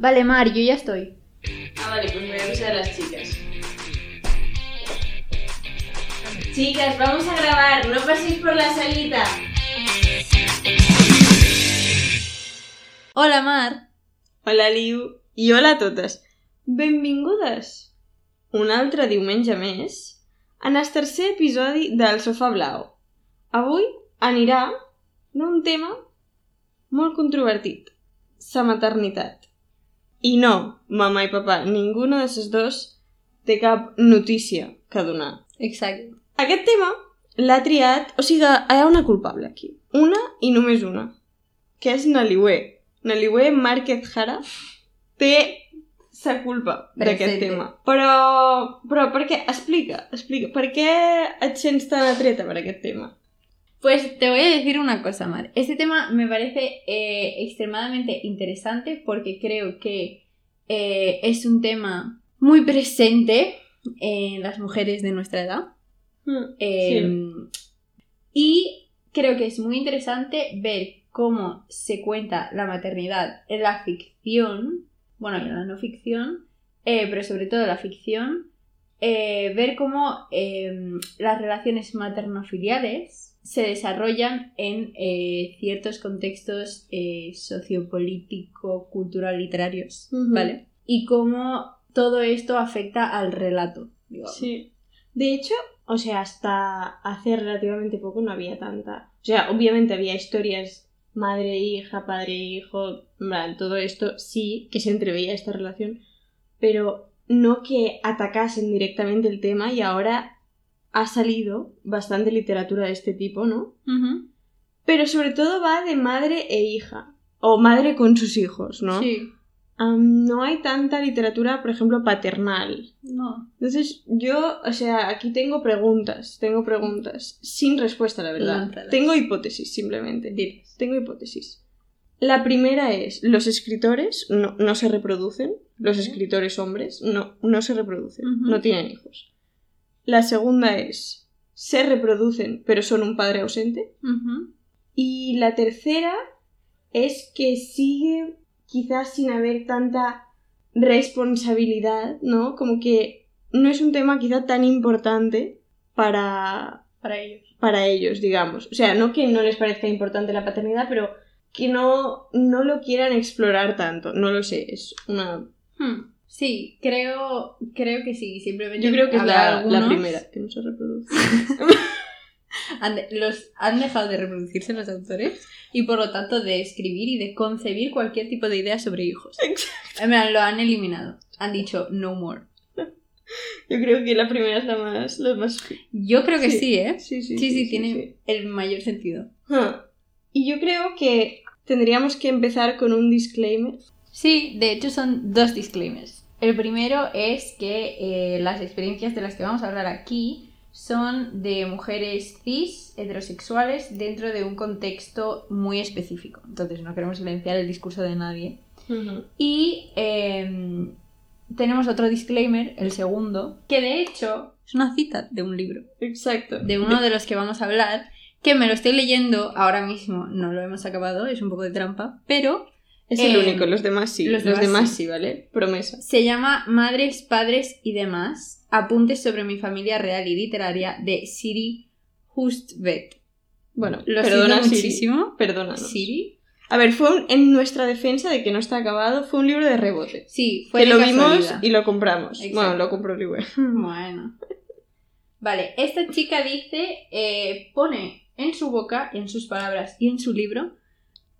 Vale, Mar, yo ya estoy. Ah, vale, pues voy a avisar a las chicas. Chicas, vamos a grabar, no paséis por la salita. Hola, Mar. Hola, Liu. I hola a totes. Benvingudes un altre diumenge més en el tercer episodi del Sofà Blau. Avui anirà d'un tema molt controvertit, sa maternitat. I no, mama i papa, ningú de esos dos té cap notícia que donar. Exacte. Aquest tema l'ha triat... O sigui, hi ha una culpable aquí. Una i només una. Que és Naliwe. Naliwe Márquez Jara té sa culpa d'aquest tema. Però, però per què? Explica, explica. Per què et sents tan atreta per aquest tema? Pues te voy a decir una cosa, Mar. Este tema me parece eh, extremadamente interesante porque creo que eh, es un tema muy presente en las mujeres de nuestra edad. Mm, Eh, Y creo que es muy interesante ver cómo se cuenta la maternidad en la ficción, bueno, y en la no ficción, pero sobre todo en la ficción, ver cómo eh, las relaciones materno-filiales se desarrollan en eh, ciertos contextos eh, sociopolítico-cultural literarios, Ujú. ¿vale? Y cómo todo esto afecta al relato. digamos. Sí. De hecho, o sea, hasta hace relativamente poco no había tanta. O sea, obviamente había historias madre, hija, padre, hijo, todo esto sí que se entreveía esta relación, pero no que atacasen directamente el tema y ahora ha salido bastante literatura de este tipo, ¿no? Pero sobre todo va de madre e hija, o madre con sus hijos, ¿no? Sí. No hay tanta literatura, por ejemplo, paternal. No. Entonces, yo, o sea, aquí tengo preguntas, tengo preguntas, sin respuesta, la verdad. Lánzalas. Tengo hipótesis, simplemente. Tengo hipótesis. La primera es, los escritores no, no se reproducen, los escritores hombres no, no se reproducen, no tienen hijos. La segunda es, se reproducen, pero son un padre ausente. Y la tercera es que sigue quizás sin haber tanta responsabilidad, ¿no? Como que no es un tema quizá tan importante para, Para ellos. para ellos, digamos. O sea, no que no les parezca importante la paternidad, pero que no, no lo quieran explorar tanto. No lo sé, es una... Hmm. Sí, creo, creo que sí. Simplemente Yo creo que es la, la algunos- primera, que no se reproduce. Han, de- los, han dejado de reproducirse los autores y por lo tanto de escribir y de concebir cualquier tipo de idea sobre hijos. Plan, lo han eliminado. Han dicho no more. Yo creo que la primera es la más... La más... Yo creo que sí, Sí. ¿eh? Sí, sí, Sí, sí, sí, tiene el mayor sentido. Ah. Y yo creo que tendríamos que empezar con un disclaimer. Sí, de hecho son dos disclaimers. El primero es que eh, las experiencias de las que vamos a hablar aquí son de mujeres cis, heterosexuales, dentro de un contexto muy específico. Entonces no queremos silenciar el discurso de nadie. Y em, tenemos otro disclaimer, el segundo, que de hecho es una cita de un libro, Exacto. de uno de los que vamos a hablar, que me lo estoy leyendo ahora mismo, no lo hemos acabado, es un poco de trampa, pero Es el Eh, único, los demás sí. los Los, demás sí. sí. ¿vale? Promesa. Se llama Madres, Padres y demás. Apuntes sobre mi familia real y literaria de Siri Hustvedt. Bueno, Lo perdona, muchísimo. Perdónanos. Siri. A ver, fue un- en nuestra defensa de que no está acabado, fue un libro de rebote. Sí, fue que de lo vimos y lo compramos. Exacto. Bueno, lo compró Liwe. Bueno. Vale, esta chica dice, eh, pone en su boca, en sus palabras y en su libro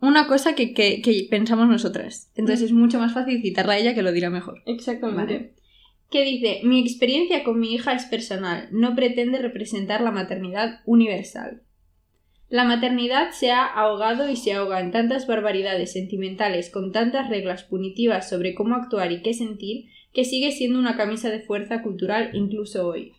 una cosa que, que- que pensamos nosotras. Entonces es mucho más fácil citarla a ella que lo dirá mejor. Exactamente. Vale. Que dice, mi experiencia con mi hija es personal, no pretende representar la maternidad universal. La maternidad se ha ahogado y se ahoga en tantas barbaridades sentimentales, con tantas reglas punitivas sobre cómo actuar y qué sentir, que sigue siendo una camisa de fuerza cultural incluso hoy.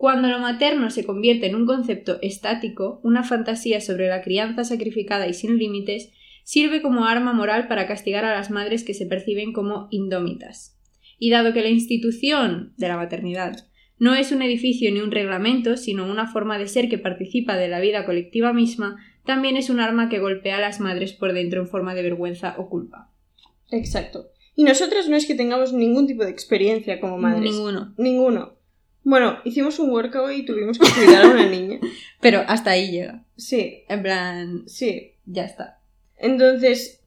Cuando lo materno se convierte en un concepto estático, una fantasía sobre la crianza sacrificada y sin límites, sirve como arma moral para castigar a las madres que se perciben como indómitas. Y dado que la institución de la maternidad no es un edificio ni un reglamento, sino una forma de ser que participa de la vida colectiva misma, también es un arma que golpea a las madres por dentro en forma de vergüenza o culpa. Exacto. Y nosotras no es que tengamos ningún tipo de experiencia como madres. Ninguno. Ninguno. Bueno, hicimos un workout y tuvimos que cuidar a una niña. Pero hasta ahí llega. Sí, En plan, sí. ya está. Entonces,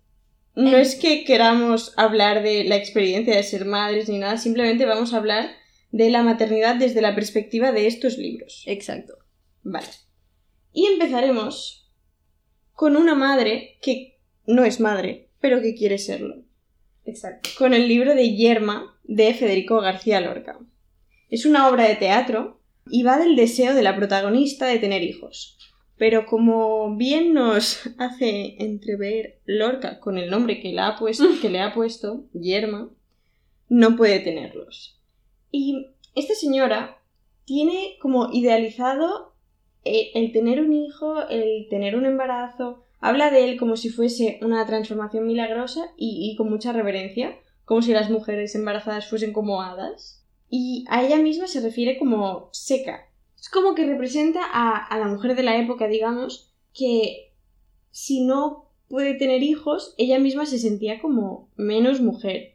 no es que queramos hablar de la experiencia de ser madres ni nada, simplemente vamos a hablar de la maternidad desde la perspectiva de estos libros. Exacto. Vale. Y empezaremos con una madre que no es madre, pero que quiere serlo. Exacto. Con el libro de Yerma de Federico García Lorca. Es una obra de teatro y va del deseo de la protagonista de tener hijos. Pero como bien nos hace entrever Lorca con el nombre que le ha puesto, que le ha puesto Yerma, no puede tenerlos. Y esta señora tiene como idealizado eh, el tener un hijo, el tener un embarazo, habla de él como si fuese una transformación milagrosa y, y con mucha reverencia, como si las mujeres embarazadas fuesen como hadas. Y a ella misma se refiere como seca. Es como que representa a, a la mujer de la época, digamos, que si no puede tener hijos, ella misma se sentía como menos mujer.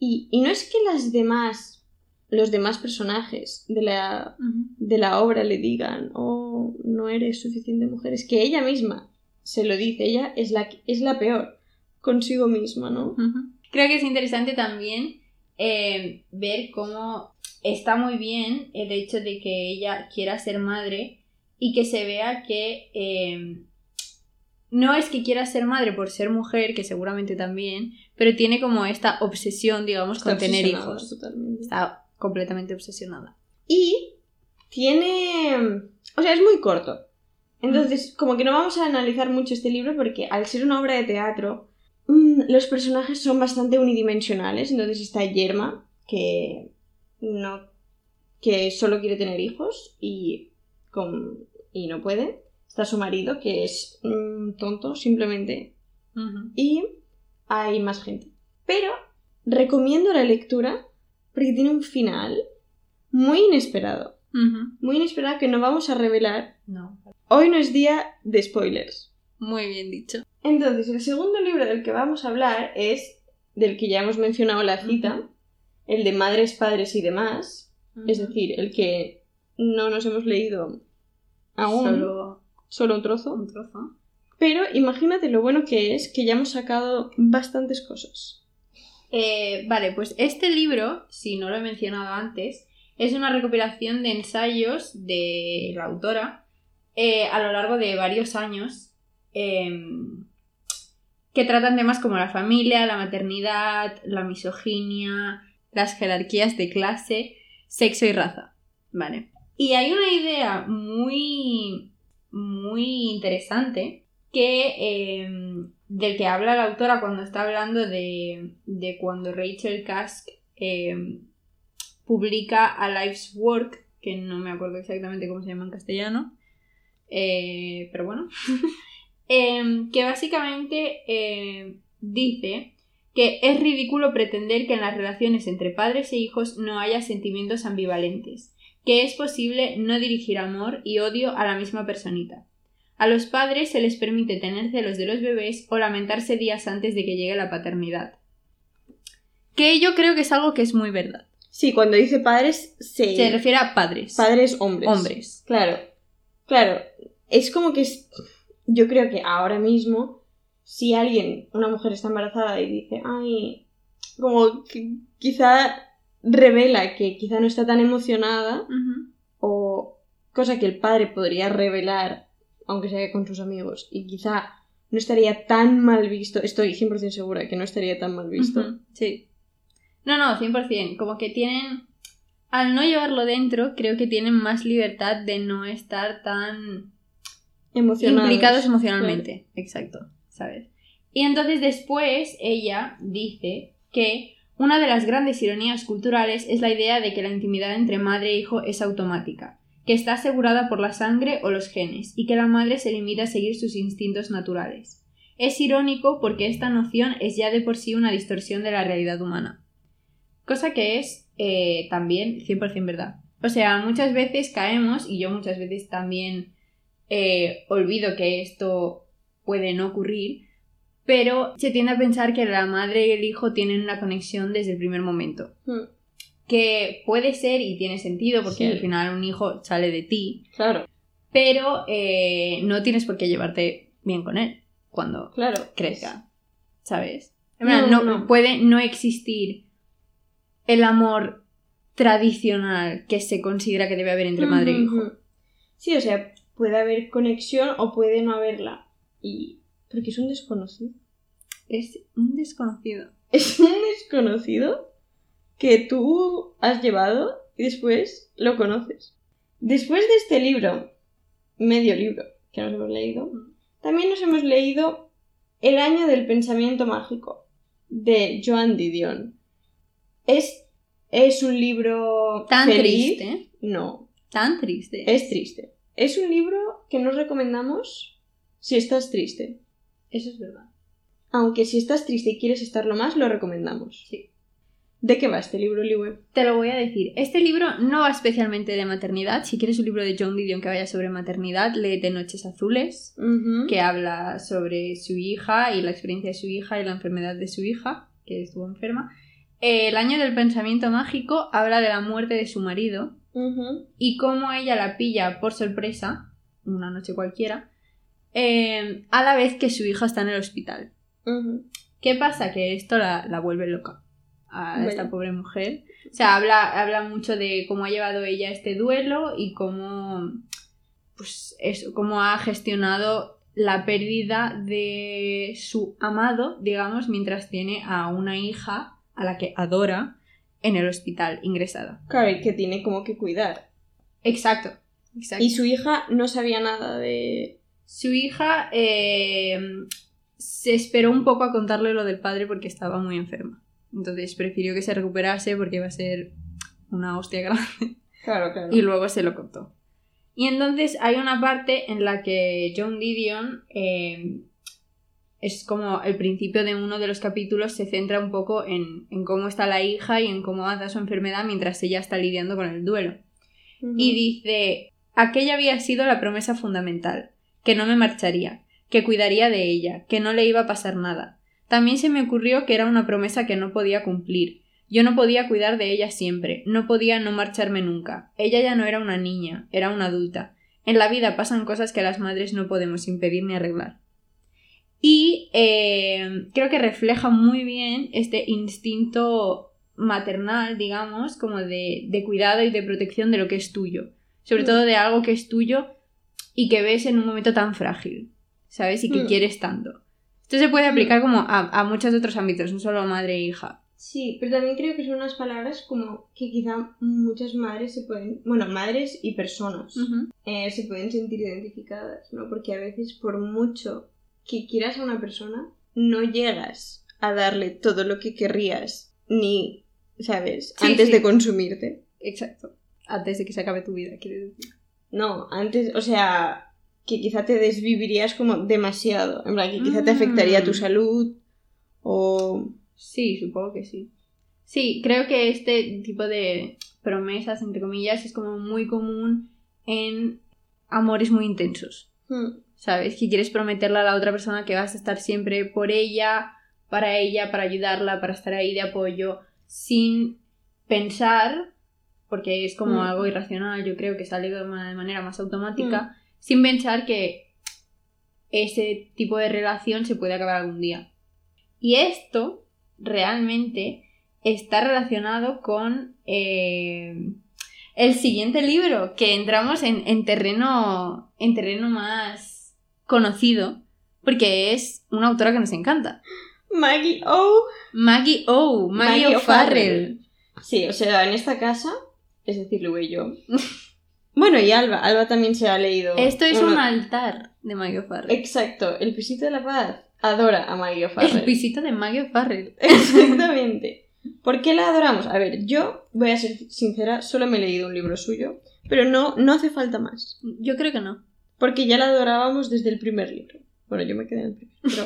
Y, y no es que las demás, los demás personajes de la, de la obra le digan, oh, no eres suficiente mujer, es que ella misma se lo dice, ella es la, es la peor consigo misma, ¿no? Creo que es interesante también eh, ver cómo está muy bien el hecho de que ella quiera ser madre y que se vea que eh, no es que quiera ser madre por ser mujer, que seguramente también, pero tiene como esta obsesión, digamos, Está con tener hijos. totalmente. Está completamente obsesionada. Y tiene... O sea, es muy corto. Entonces, como que no vamos a analizar mucho este libro porque al ser una obra de teatro, mm, los personajes son bastante unidimensionales. Entonces está Yerma, que no... que solo quiere tener hijos y, con, y no puede. Está su marido, que es tonto, simplemente. Y hay más gente. Pero recomiendo la lectura porque tiene un final muy inesperado. Muy inesperado que no vamos a revelar. No. Hoy no es día de spoilers. Muy bien dicho. Entonces, el segundo libro del que vamos a hablar es del que ya hemos mencionado la cita, el de Madres, Padres y demás. Es decir, el que no nos hemos leído aún, solo, solo un trozo. un trozo. Pero imagínate lo bueno que es que ya hemos sacado bastantes cosas. Eh, vale, pues este libro, si no lo he mencionado antes, es una recopilación de ensayos de la autora eh, a lo largo de varios años em, que tratan temas como la familia, la maternidad, la misoginia, las jerarquías de clase, sexo y raza. Vale. Y hay una idea muy, muy interesante que em, del que habla la autora cuando está hablando de, de cuando Rachel Kask em, publica A Life's Work, que no me acuerdo exactamente cómo se llama en castellano, eh, pero bueno, em, que básicamente em, dice que es ridículo pretender que en las relaciones entre padres e hijos no haya sentimientos ambivalentes, que es posible no dirigir amor y odio a la misma personita. A los padres se les permite tener celos de los bebés o lamentarse días antes de que llegue la paternidad. Que yo creo que es algo que es muy verdad. Sí, cuando dice padres, se, Se refiere a padres. padres hombres. Hombres. Claro, claro. Es como que es... yo creo que ahora mismo, si alguien, una mujer está embarazada y dice, ay, como que quizá revela que quizá no está tan emocionada, o cosa que el padre podría revelar, aunque sea con sus amigos, y quizá no estaría tan mal visto, estoy 100% segura que no estaría tan mal visto. Sí. No, no, 100%. Como que tienen... Al no llevarlo dentro, creo que tienen más libertad de no estar tan Emocionados. implicados emocionalmente. Exacto, ¿sabes? Y entonces después ella dice que una de las grandes ironías culturales es la idea de que la intimidad entre madre e hijo es automática, que está asegurada por la sangre o los genes, y que la madre se limita a seguir sus instintos naturales. Es irónico porque esta noción es ya de por sí una distorsión de la realidad humana. Cosa que es eh, también 100% verdad. O sea, muchas veces caemos, y yo muchas veces también eh, olvido que esto puede no ocurrir, pero se tiende a pensar que la madre y el hijo tienen una conexión desde el primer momento. Mm, Que puede ser y tiene sentido porque Sí. al final un hijo sale de ti, Claro, pero eh, no tienes por qué llevarte bien con él cuando claro. crezca, ¿sabes? En No, plan, no, no. Puede no existir el amor tradicional que se considera que debe haber entre madre e hijo. Sí, o sea, puede haber conexión o puede no haberla. Y. Porque es un desconocido. Es un desconocido. Es un desconocido que tú has llevado y después lo conoces. Después de este libro, medio libro que nos hemos leído, también nos hemos leído El año del pensamiento mágico de Joan Didion. Es, es un libro Tan feliz. triste. No, Tan triste. es triste. Es un libro que nos recomendamos si estás triste. Eso es verdad. Aunque si estás triste y quieres estarlo más, lo recomendamos. Sí. ¿De qué va este libro, Liwe? Te lo voy a decir. Este libro no va especialmente de maternidad. Si quieres un libro de John Didion que vaya sobre maternidad, léete Noches Azules, que habla sobre su hija y la experiencia de su hija y la enfermedad de su hija, que estuvo enferma. El año del pensamiento mágico habla de la muerte de su marido Y cómo ella la pilla por sorpresa, una noche cualquiera, eh, a la vez que su hija está en el hospital. ¿Qué pasa? Que esto la, la vuelve loca a esta pobre mujer. O sea, habla, habla mucho de cómo ha llevado ella este duelo y cómo, pues eso, cómo ha gestionado la pérdida de su amado, digamos, mientras tiene a una hija a la que adora en el hospital ingresada. Claro, y que tiene como que cuidar. Exacto. exacto. Y su hija no sabía nada de... Su hija eh, se esperó un poco a contarle lo del padre porque estaba muy enferma. Entonces prefirió que se recuperase porque iba a ser una hostia grande. Claro, claro. Y luego se lo contó. Y entonces hay una parte en la que John Didion eh, es como el principio de uno de los capítulos se centra un poco en, en cómo está la hija y en cómo avanza su enfermedad mientras ella está lidiando con el duelo. Y dice, aquella había sido la promesa fundamental, que no me marcharía, que cuidaría de ella, que no le iba a pasar nada. También se me ocurrió que era una promesa que no podía cumplir. Yo no podía cuidar de ella siempre, no podía no marcharme nunca. Ella ya no era una niña, era una adulta. En la vida pasan cosas que las madres no podemos impedir ni arreglar. Y eh, creo que refleja muy bien este instinto maternal, digamos, como de, de cuidado y de protección de lo que es tuyo. Sobre Mm. todo de algo que es tuyo y que ves en un momento tan frágil, ¿sabes? Y que Mm. quieres tanto. Esto se puede aplicar como a, a muchos otros ámbitos, no solo a madre e hija. Sí, pero también creo que son unas palabras como que quizá muchas madres se pueden... Bueno, madres y personas eh, se pueden sentir identificadas, ¿no? Porque a veces por mucho que quieras a una persona, no llegas a darle todo lo que querrías, ni, ¿sabes? Sí, Antes sí. de consumirte. Exacto. Antes de que se acabe tu vida, quiero decir. No, antes, o sea, que quizá te desvivirías como demasiado. En plan, que quizá te afectaría tu Mm. salud o... Sí, supongo que sí. Sí, creo que este tipo de promesas, entre comillas, es como muy común en amores muy intensos. Hmm, ¿Sabes? Que quieres prometerle a la otra persona que vas a estar siempre por ella, para ella, para ayudarla, para estar ahí de apoyo, sin pensar, porque es como Mm. algo irracional, yo creo que sale de una- manera más automática, sin pensar que ese tipo de relación se puede acabar algún día. Y esto realmente está relacionado con eh, el siguiente libro, que entramos en, en terreno, en terreno más conocido, porque es una autora que nos encanta. Maggie O. Maggie O, Maggie, Maggie O'Farrell. Sí, o sea, en esta casa, es decir, Lu y yo, Bueno, y Alba. Alba también se ha leído. Esto es uno- un altar de Maggie O'Farrell. Exacto, el pisito de la paz. Adora a Maggie O'Farrell. El pisito de Maggie O'Farrell. Exactamente. ¿Por qué la adoramos? A ver, yo voy a ser sincera, solo me he leído un libro suyo, pero no, no hace falta más. Yo creo que no. Porque ya la adorábamos desde el primer libro. Bueno, yo me quedé en el primero, pero,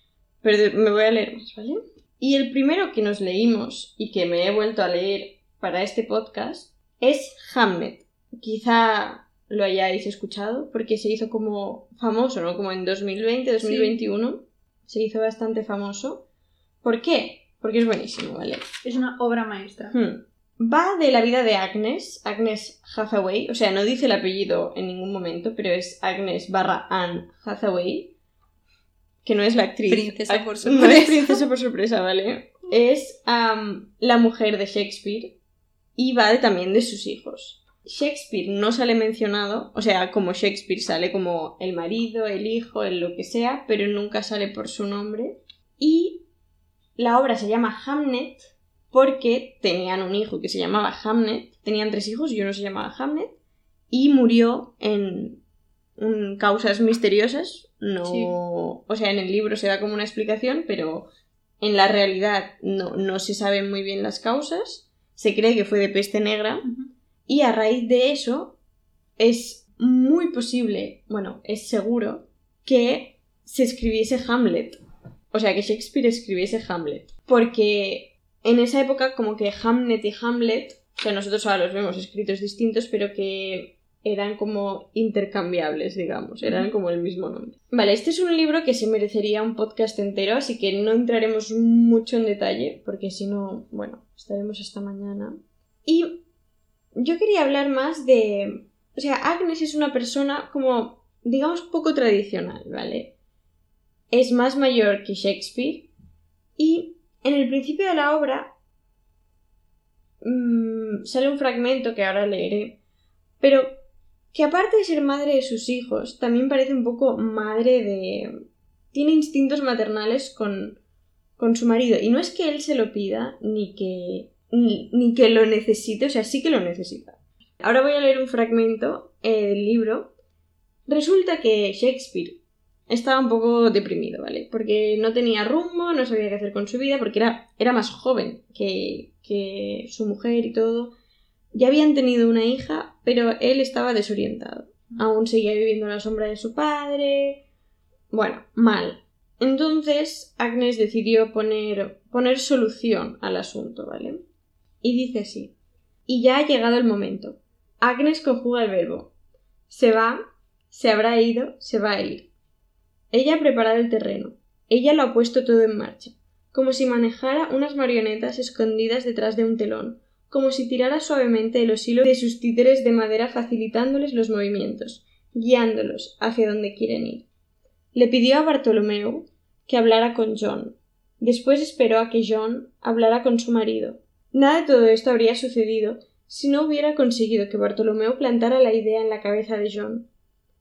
pero me voy a leer más, ¿vale? Y el primero que nos leímos y que me he vuelto a leer para este podcast es Hamlet. Quizá lo hayáis escuchado porque se hizo como famoso, ¿no? Como en 2020, 2021 se hizo bastante famoso. ¿Por qué? Porque es buenísimo, ¿vale? Es una obra maestra. Hmm. Va de la vida de Agnes, Agnes Hathaway, o sea, no dice el apellido en ningún momento, pero es Agnes barra Anne Hathaway, que no es la actriz. Princesa por No sorpresa. es princesa por sorpresa, ¿vale? Es la mujer de Shakespeare y va de, también de sus hijos. Shakespeare no sale mencionado, o sea, como Shakespeare sale como el marido, el hijo, el lo que sea, pero nunca sale por su nombre. Y la obra se llama Hamnet porque tenían un hijo que se llamaba Hamnet, tenían tres hijos y uno se llamaba Hamnet, y murió en causas misteriosas. No, Sí. o sea, en el libro se da como una explicación, pero en la realidad no, no se saben muy bien las causas. Se cree que fue de peste negra. Y a raíz de eso es muy posible, bueno, es seguro que se escribiese Hamlet. O sea, que Shakespeare escribiese Hamlet. Porque en esa época como que Hamlet y Hamlet, que nosotros ahora los vemos escritos distintos, pero que eran como intercambiables, digamos, eran como el mismo nombre. Vale, este es un libro que se merecería un podcast entero, así que no entraremos mucho en detalle, porque si no, bueno, estaremos hasta mañana. Y yo quería hablar más de... O sea, Agnes es una persona como, digamos, poco tradicional, ¿vale? Es más mayor que Shakespeare y en el principio de la obra mm, sale un fragmento que ahora leeré, pero que aparte de ser madre de sus hijos, también parece un poco madre de... tiene instintos maternales con, con su marido. Y no es que él se lo pida, ni que, ni, que lo necesite, o sea, sí que lo necesita. Ahora voy a leer un fragmento eh, del libro. Resulta que Shakespeare estaba un poco deprimido, ¿vale? Porque no tenía rumbo, no sabía qué hacer con su vida, porque era, era más joven que, que su mujer y todo. Ya habían tenido una hija, pero él estaba desorientado. Aún seguía viviendo la sombra de su padre. Bueno, mal. Entonces Agnes decidió poner, poner solución al asunto, ¿vale? Y dice así. Y ya ha llegado el momento. Agnes conjuga el verbo. Se va, se habrá ido, se va a ir. Ella ha preparado el terreno. Ella lo ha puesto todo en marcha, como si manejara unas marionetas escondidas detrás de un telón, como si tirara suavemente de los hilos de sus títeres de madera facilitándoles los movimientos, guiándolos hacia donde quieren ir. Le pidió a Bartolomeo que hablara con John. Después esperó a que John hablara con su marido. Nada de todo esto habría sucedido si no hubiera conseguido que Bartolomeo plantara la idea en la cabeza de John.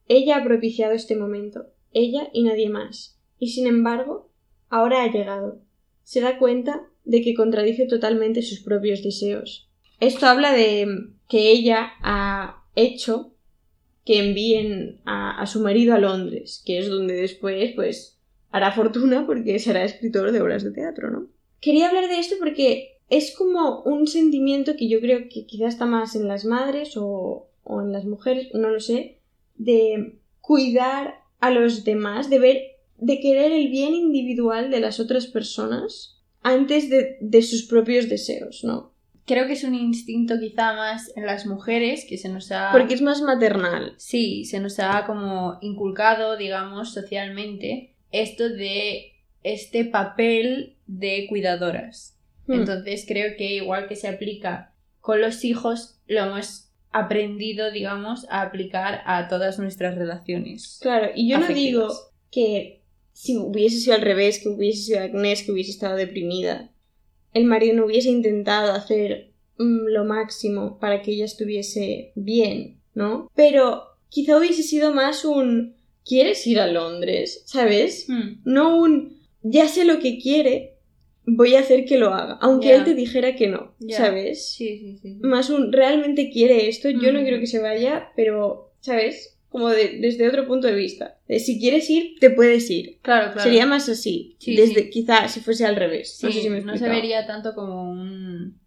Ella ha propiciado este momento, ella y nadie más. Y sin embargo, ahora ha llegado. Se da cuenta de que contradice totalmente sus propios deseos. Esto habla de que ella ha hecho que envíen a, su marido a Londres, que es donde después, pues, hará fortuna porque será escritor de obras de teatro, ¿no? Quería hablar de esto porque es como un sentimiento que yo creo que quizás está más en las madres o, o en las mujeres, no lo sé, de cuidar a los demás, de ver, de querer el bien individual de las otras personas antes de, de sus propios deseos, ¿no? Creo que es un instinto quizá más en las mujeres que se nos ha... Porque es más maternal. Sí, se nos ha como inculcado, digamos, socialmente, esto de este papel de cuidadoras. Hmm. Entonces creo que igual que se aplica con los hijos, lo hemos aprendido, digamos, a aplicar a todas nuestras relaciones. Claro, y yo no digo que si hubiese sido al revés, que hubiese sido Agnès, que hubiese estado deprimida, el marido no hubiese intentado hacer mm, lo máximo para que ella estuviese bien, ¿no? Pero quizá hubiese sido más un ¿quieres ir a Londres? ¿Sabes? Hmm. No un ya sé lo que quiere, voy a hacer que lo haga, aunque él te dijera que no. ¿sabes? Sí, sí, sí. sí. Más un, realmente quiere esto, yo no quiero que se vaya, pero, ¿sabes? Como de- desde otro punto de vista. De si quieres ir, te puedes ir. Claro, claro. Sería más así. Sí, desde, sí. Quizá si fuese al revés. Sí, no sé si me no se vería tanto como un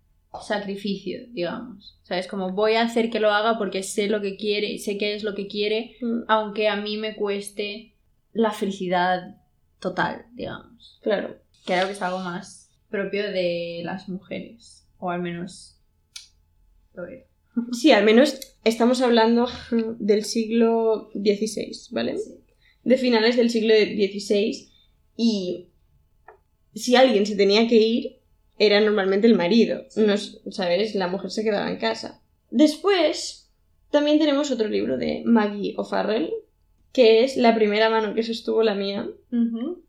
sacrificio, digamos. ¿Sabes? Como voy a hacer que lo haga porque sé lo que quiere, sé qué es lo que quiere, Mm, aunque a mí me cueste la felicidad total, digamos. Claro. Creo que es algo más propio de las mujeres, o al menos lo veo. Sí, al menos estamos hablando del siglo XVI, ¿vale? Sí. De finales del siglo XVI. Y si alguien se tenía que ir, era normalmente el marido. No, ¿Sabes? La mujer se quedaba en casa. Después, también tenemos otro libro de Maggie O'Farrell, que es la primera mano que sostuvo la mía.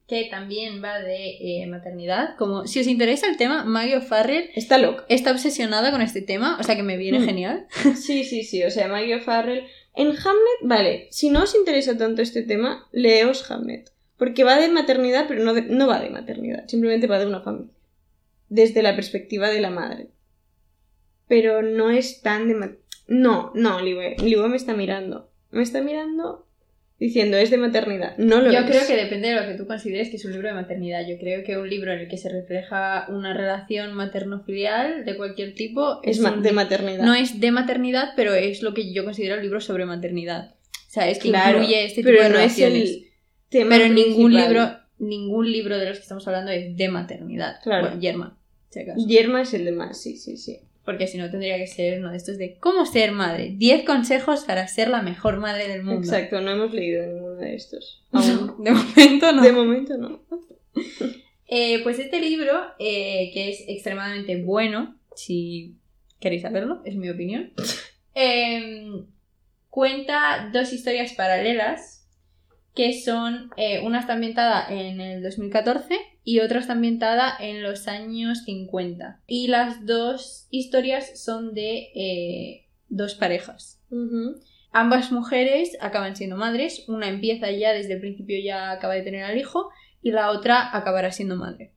Que también va de eh, maternidad. Como si os interesa el tema, Maggie O'Farrell Está loca. está obsesionada con este tema, o sea que me viene Mm. genial. Sí, sí, sí. O sea, Maggie O'Farrell. En Hamlet, vale, si no os interesa tanto este tema, leos Hamlet. Porque va de maternidad, pero no, de- no va de maternidad. Simplemente va de una familia. Desde la perspectiva de la madre. Pero no es tan de... No, no, Liwe. Liwe me está mirando. Me está mirando diciendo, es de maternidad. No lo Yo es. creo que depende de lo que tú consideres que es un libro de maternidad. Yo creo que un libro en el que se refleja una relación materno-filial de cualquier tipo Es ma- de maternidad. No es de maternidad, pero es lo que yo considero el libro sobre maternidad. O sea, es que Claro, incluye este pero tipo de no es el tema Pero ningún libro, ningún libro de los que estamos hablando es de maternidad. Claro. Bueno, Yerma, si. Yerma es el de más, sí, sí, sí. Porque si no tendría que ser uno de estos de cómo ser madre. 10 consejos para ser la mejor madre del mundo. Exacto, no hemos leído ninguno de estos. Aún. De momento no. De momento no. Eh, pues este libro, eh, que es extremadamente bueno, si queréis saberlo, es mi opinión, eh, cuenta dos historias paralelas que son, eh, una está ambientada en el 2014 y otra está ambientada en los años 50. Y las dos historias son de eh, dos parejas. Ambas mujeres acaban siendo madres, una empieza ya desde el principio ya acaba de tener al hijo y la otra acabará siendo madre.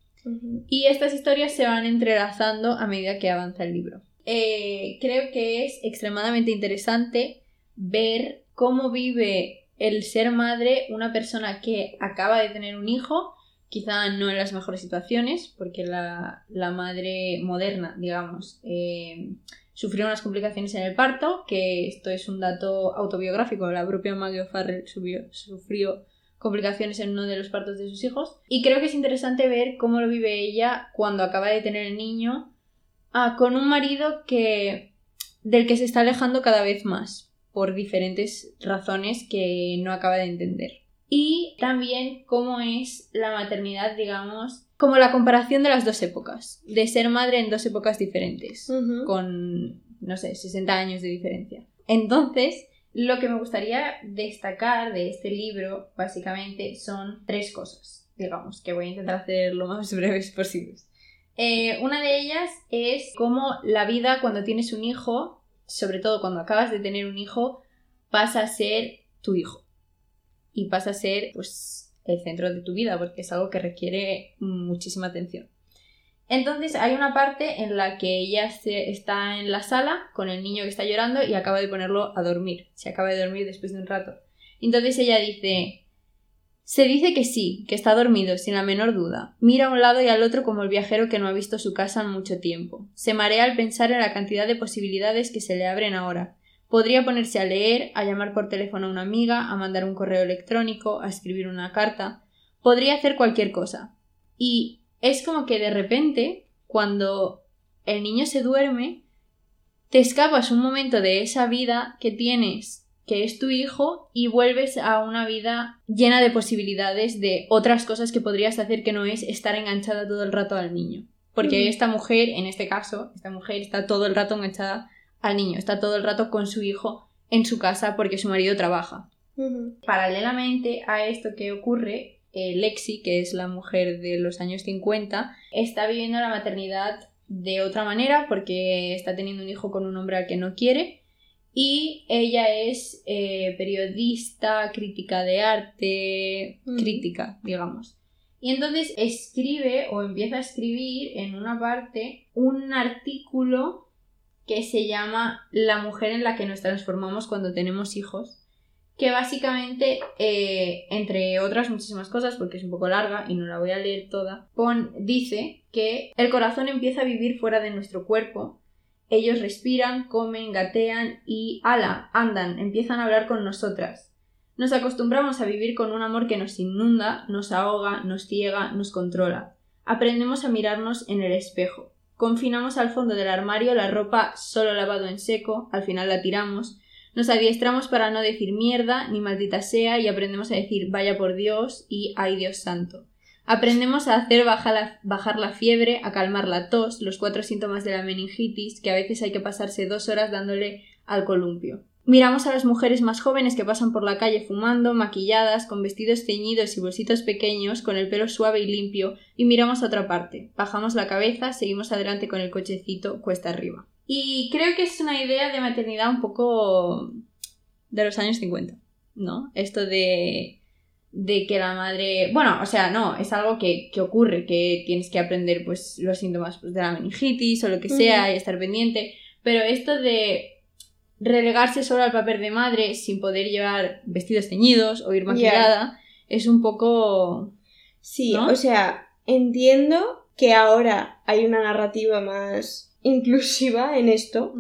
Y estas historias se van entrelazando a medida que avanza el libro. Eh, creo que es extremadamente interesante ver cómo vive el ser madre una persona que acaba de tener un hijo, quizá no en las mejores situaciones, porque la, la madre moderna, digamos, eh, sufrió unas complicaciones en el parto, que esto es un dato autobiográfico, la propia Maggie O'Farrell sufrió complicaciones en uno de los partos de sus hijos. Y creo que es interesante ver cómo lo vive ella cuando acaba de tener el niño ah, con un marido que del que se está alejando cada vez más por diferentes razones que no acaba de entender. Y también cómo es la maternidad, digamos, como la comparación de las dos épocas, de ser madre en dos épocas diferentes con, no sé, 60 años de diferencia. Entonces, lo que me gustaría destacar de este libro, básicamente, son tres cosas, digamos, que voy a intentar hacer lo más breves posibles. Eh, una de ellas es cómo la vida cuando tienes un hijo, sobre todo cuando acabas de tener un hijo, pasa a ser tu hijo. Y pasa a ser, pues, el centro de tu vida, porque es algo que requiere muchísima atención. Entonces hay una parte en la que ella se- está en la sala con el niño que está llorando y acaba de ponerlo a dormir. Se acaba de dormir después de un rato. Entonces ella dice, se dice que sí, que está dormido, sin la menor duda. Mira a un lado y al otro como el viajero que no ha visto su casa en mucho tiempo. Se marea al pensar en la cantidad de posibilidades que se le abren ahora. Podría ponerse a leer, a llamar por teléfono a una amiga, a mandar un correo electrónico, a escribir una carta. Podría hacer cualquier cosa. Y es como que de repente, cuando el niño se duerme, te escapas un momento de esa vida que tienes, que es tu hijo, y vuelves a una vida llena de posibilidades de otras cosas que podrías hacer que no es estar enganchada todo el rato al niño. Porque esta mujer, en este caso, esta mujer está todo el rato enganchada al niño, está todo el rato con su hijo en su casa porque su marido trabaja. Paralelamente a esto que ocurre, eh, Lexi, que es la mujer de los años 50, está viviendo la maternidad de otra manera porque está teniendo un hijo con un hombre al que no quiere y ella es eh, periodista, crítica de arte, Mm. crítica, digamos. Y entonces escribe o empieza a escribir en una parte un artículo que se llama La mujer en la que nos transformamos cuando tenemos hijos, que básicamente, eh, entre otras muchísimas cosas, porque es un poco larga y no la voy a leer toda, pon, dice que el corazón empieza a vivir fuera de nuestro cuerpo, ellos respiran, comen, gatean y, ala, andan, empiezan a hablar con nosotras. Nos acostumbramos a vivir con un amor que nos inunda, nos ahoga, nos ciega, nos controla. Aprendemos a mirarnos en el espejo. Confinamos al fondo del armario la ropa solo lavado en seco, al final la tiramos. Nos adiestramos para no decir mierda ni maldita sea y aprendemos a decir vaya por Dios y ay Dios santo. Aprendemos a hacer bajar la, fiebre, a calmar la tos, los cuatro síntomas de la meningitis, que a veces hay que pasarse dos horas dándole al columpio. Miramos a las mujeres más jóvenes que pasan por la calle fumando, maquilladas, con vestidos ceñidos y bolsitos pequeños, con el pelo suave y limpio, y miramos a otra parte. Bajamos la cabeza, seguimos adelante con el cochecito cuesta arriba. Y creo que es una idea de maternidad un poco de los años 50, ¿no? Esto de, de que la madre... Bueno, o sea, no, es algo que, que ocurre, que tienes que aprender pues los síntomas pues, de la meningitis o lo que sea y estar pendiente, pero esto de relegarse solo al papel de madre sin poder llevar vestidos teñidos o ir maquillada es un poco... Sí, ¿No? o sea, entiendo que ahora hay una narrativa más inclusiva en esto,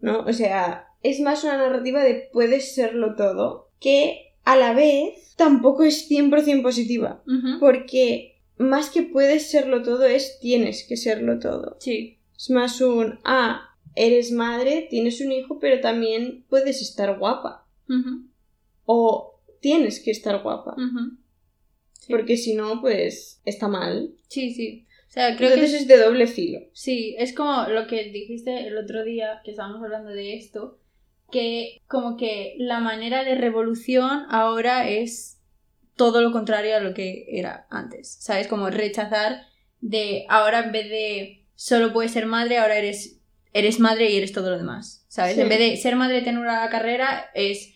¿no? O sea, es más una narrativa de puedes serlo todo, que a la vez tampoco es 100% positiva, porque más que puedes serlo todo es tienes que serlo todo. Sí. Es más un, ah, eres madre, tienes un hijo, pero también puedes estar guapa. O tienes que estar guapa. Sí. Porque si no, pues está mal. Sí, sí. O sea, creo que Entonces es, es de doble filo. sí, es como lo que dijiste el otro día que estábamos hablando de esto, que como que la manera de revolución ahora es todo lo contrario a lo que era antes, ¿sabes? Como rechazar de ahora en vez de solo puedes ser madre, ahora eres, eres madre y eres todo lo demás, ¿sabes? Sí. En vez de ser madre y tener una carrera, es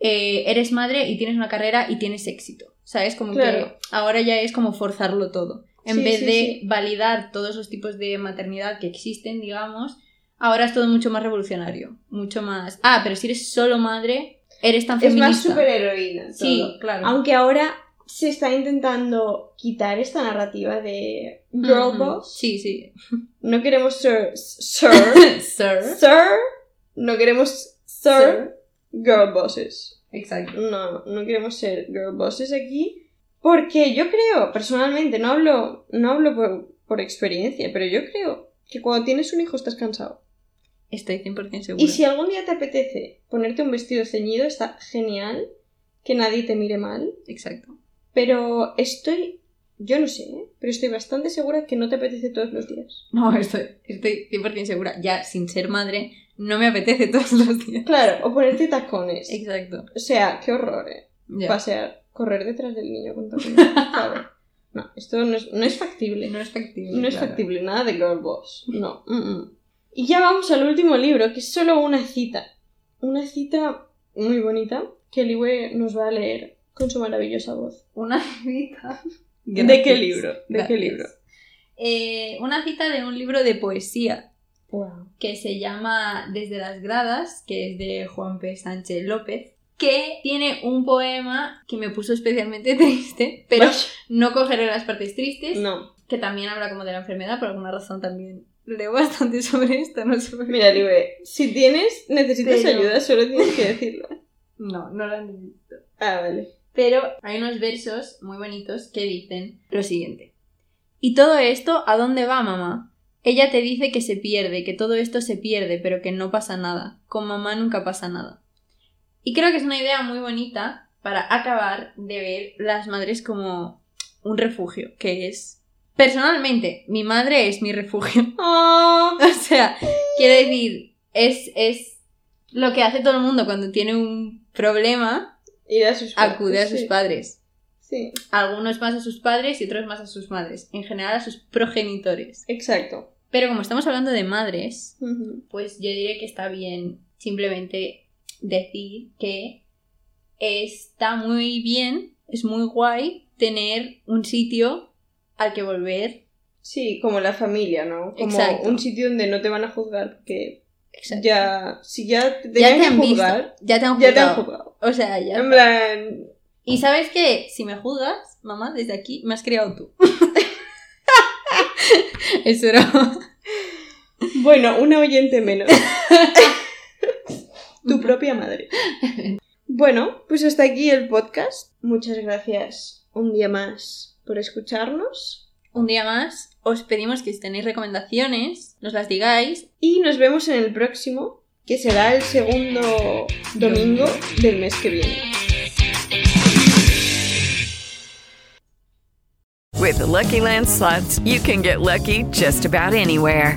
eh, eres madre y tienes una carrera y tienes éxito, ¿sabes? Como Claro. que ahora ya es como forzarlo todo. En Sí, vez sí, de validar todos los tipos de maternidad que existen, digamos, ahora es todo mucho más revolucionario, mucho más... Ah, pero si eres solo madre, eres tan Es feminista. más superheroína. Sí, todo. claro. Aunque ahora se está intentando quitar esta narrativa de girl boss. Sí, sí. No queremos ser sir, Sir. sir. No queremos ser girl bosses. Exacto. No, no queremos ser girl bosses aquí. Porque yo creo, personalmente, no hablo, no hablo por, por experiencia, pero yo creo que cuando tienes un hijo estás cansado. Estoy 100% segura. Y si algún día te apetece ponerte un vestido ceñido, está genial, que nadie te mire mal. Exacto. Pero estoy, yo no sé, ¿eh? pero estoy bastante segura que no te apetece todos los días. No, estoy, estoy 100% segura. Ya, sin ser madre, no me apetece todos los días. Claro, o ponerte tacones. Exacto. O sea, qué horror, ¿eh? Ya. Pasear, correr detrás del niño con tacones. favor. No, esto no es, no es factible. No es factible. No es claro. factible, nada de girl boss. No. mm, mm. Y ya vamos al último libro, que es solo una cita. Una cita muy bonita que Liwe nos va a leer con su maravillosa voz. Una cita. ¿De qué libro? ¿De qué libro? Eh, una cita de un libro de poesía Wow. que se llama Desde las gradas, que es de Juan P. Sánchez López, que tiene un poema que me puso especialmente triste, pero no cogeré las partes tristes, No. que también habla como de la enfermedad, por alguna razón también leo bastante sobre esto, no qué. Mira, Liwe, si tienes, necesitas Pero- ayuda, solo tienes que decirlo. No, no lo necesito. Ah, vale. Pero hay unos versos muy bonitos que dicen lo siguiente. ¿Y todo esto a dónde va, mamá? Ella te dice que se pierde, que todo esto se pierde, pero que no pasa nada. Con mamá nunca pasa nada. Y creo que es una idea muy bonita para acabar de ver las madres como un refugio, que es... Personalmente, mi madre es mi refugio. Oh, O sea, quiero decir, es, es lo que hace todo el mundo cuando tiene un problema, ir a sus acude a sí. sus padres. Sí, Algunos más a sus padres y otros más a sus madres. En general a sus progenitores. exacto. Pero como estamos hablando de madres, pues yo diré que está bien simplemente decir que está muy bien, es muy guay tener un sitio al que volver. Sí, como la familia, ¿no? Como Exacto. un sitio donde no te van a juzgar, Exacto. ya, si ya te Ya te que han juzgar, visto, ya te han ya juzgado. te han juzgado. O sea, ya. En plan, Y sabes que si me juzgas, mamá, desde aquí me has criado tú. Eso era. bueno, una oyente menos. tu propia madre. Bueno, pues hasta aquí el podcast. Muchas gracias un día más por escucharnos. Un día más, os pedimos que si tenéis recomendaciones, nos las digáis. Y nos vemos en el próximo, que será el segundo domingo del mes que viene. With the Lucky Land slots, you can get lucky just about anywhere.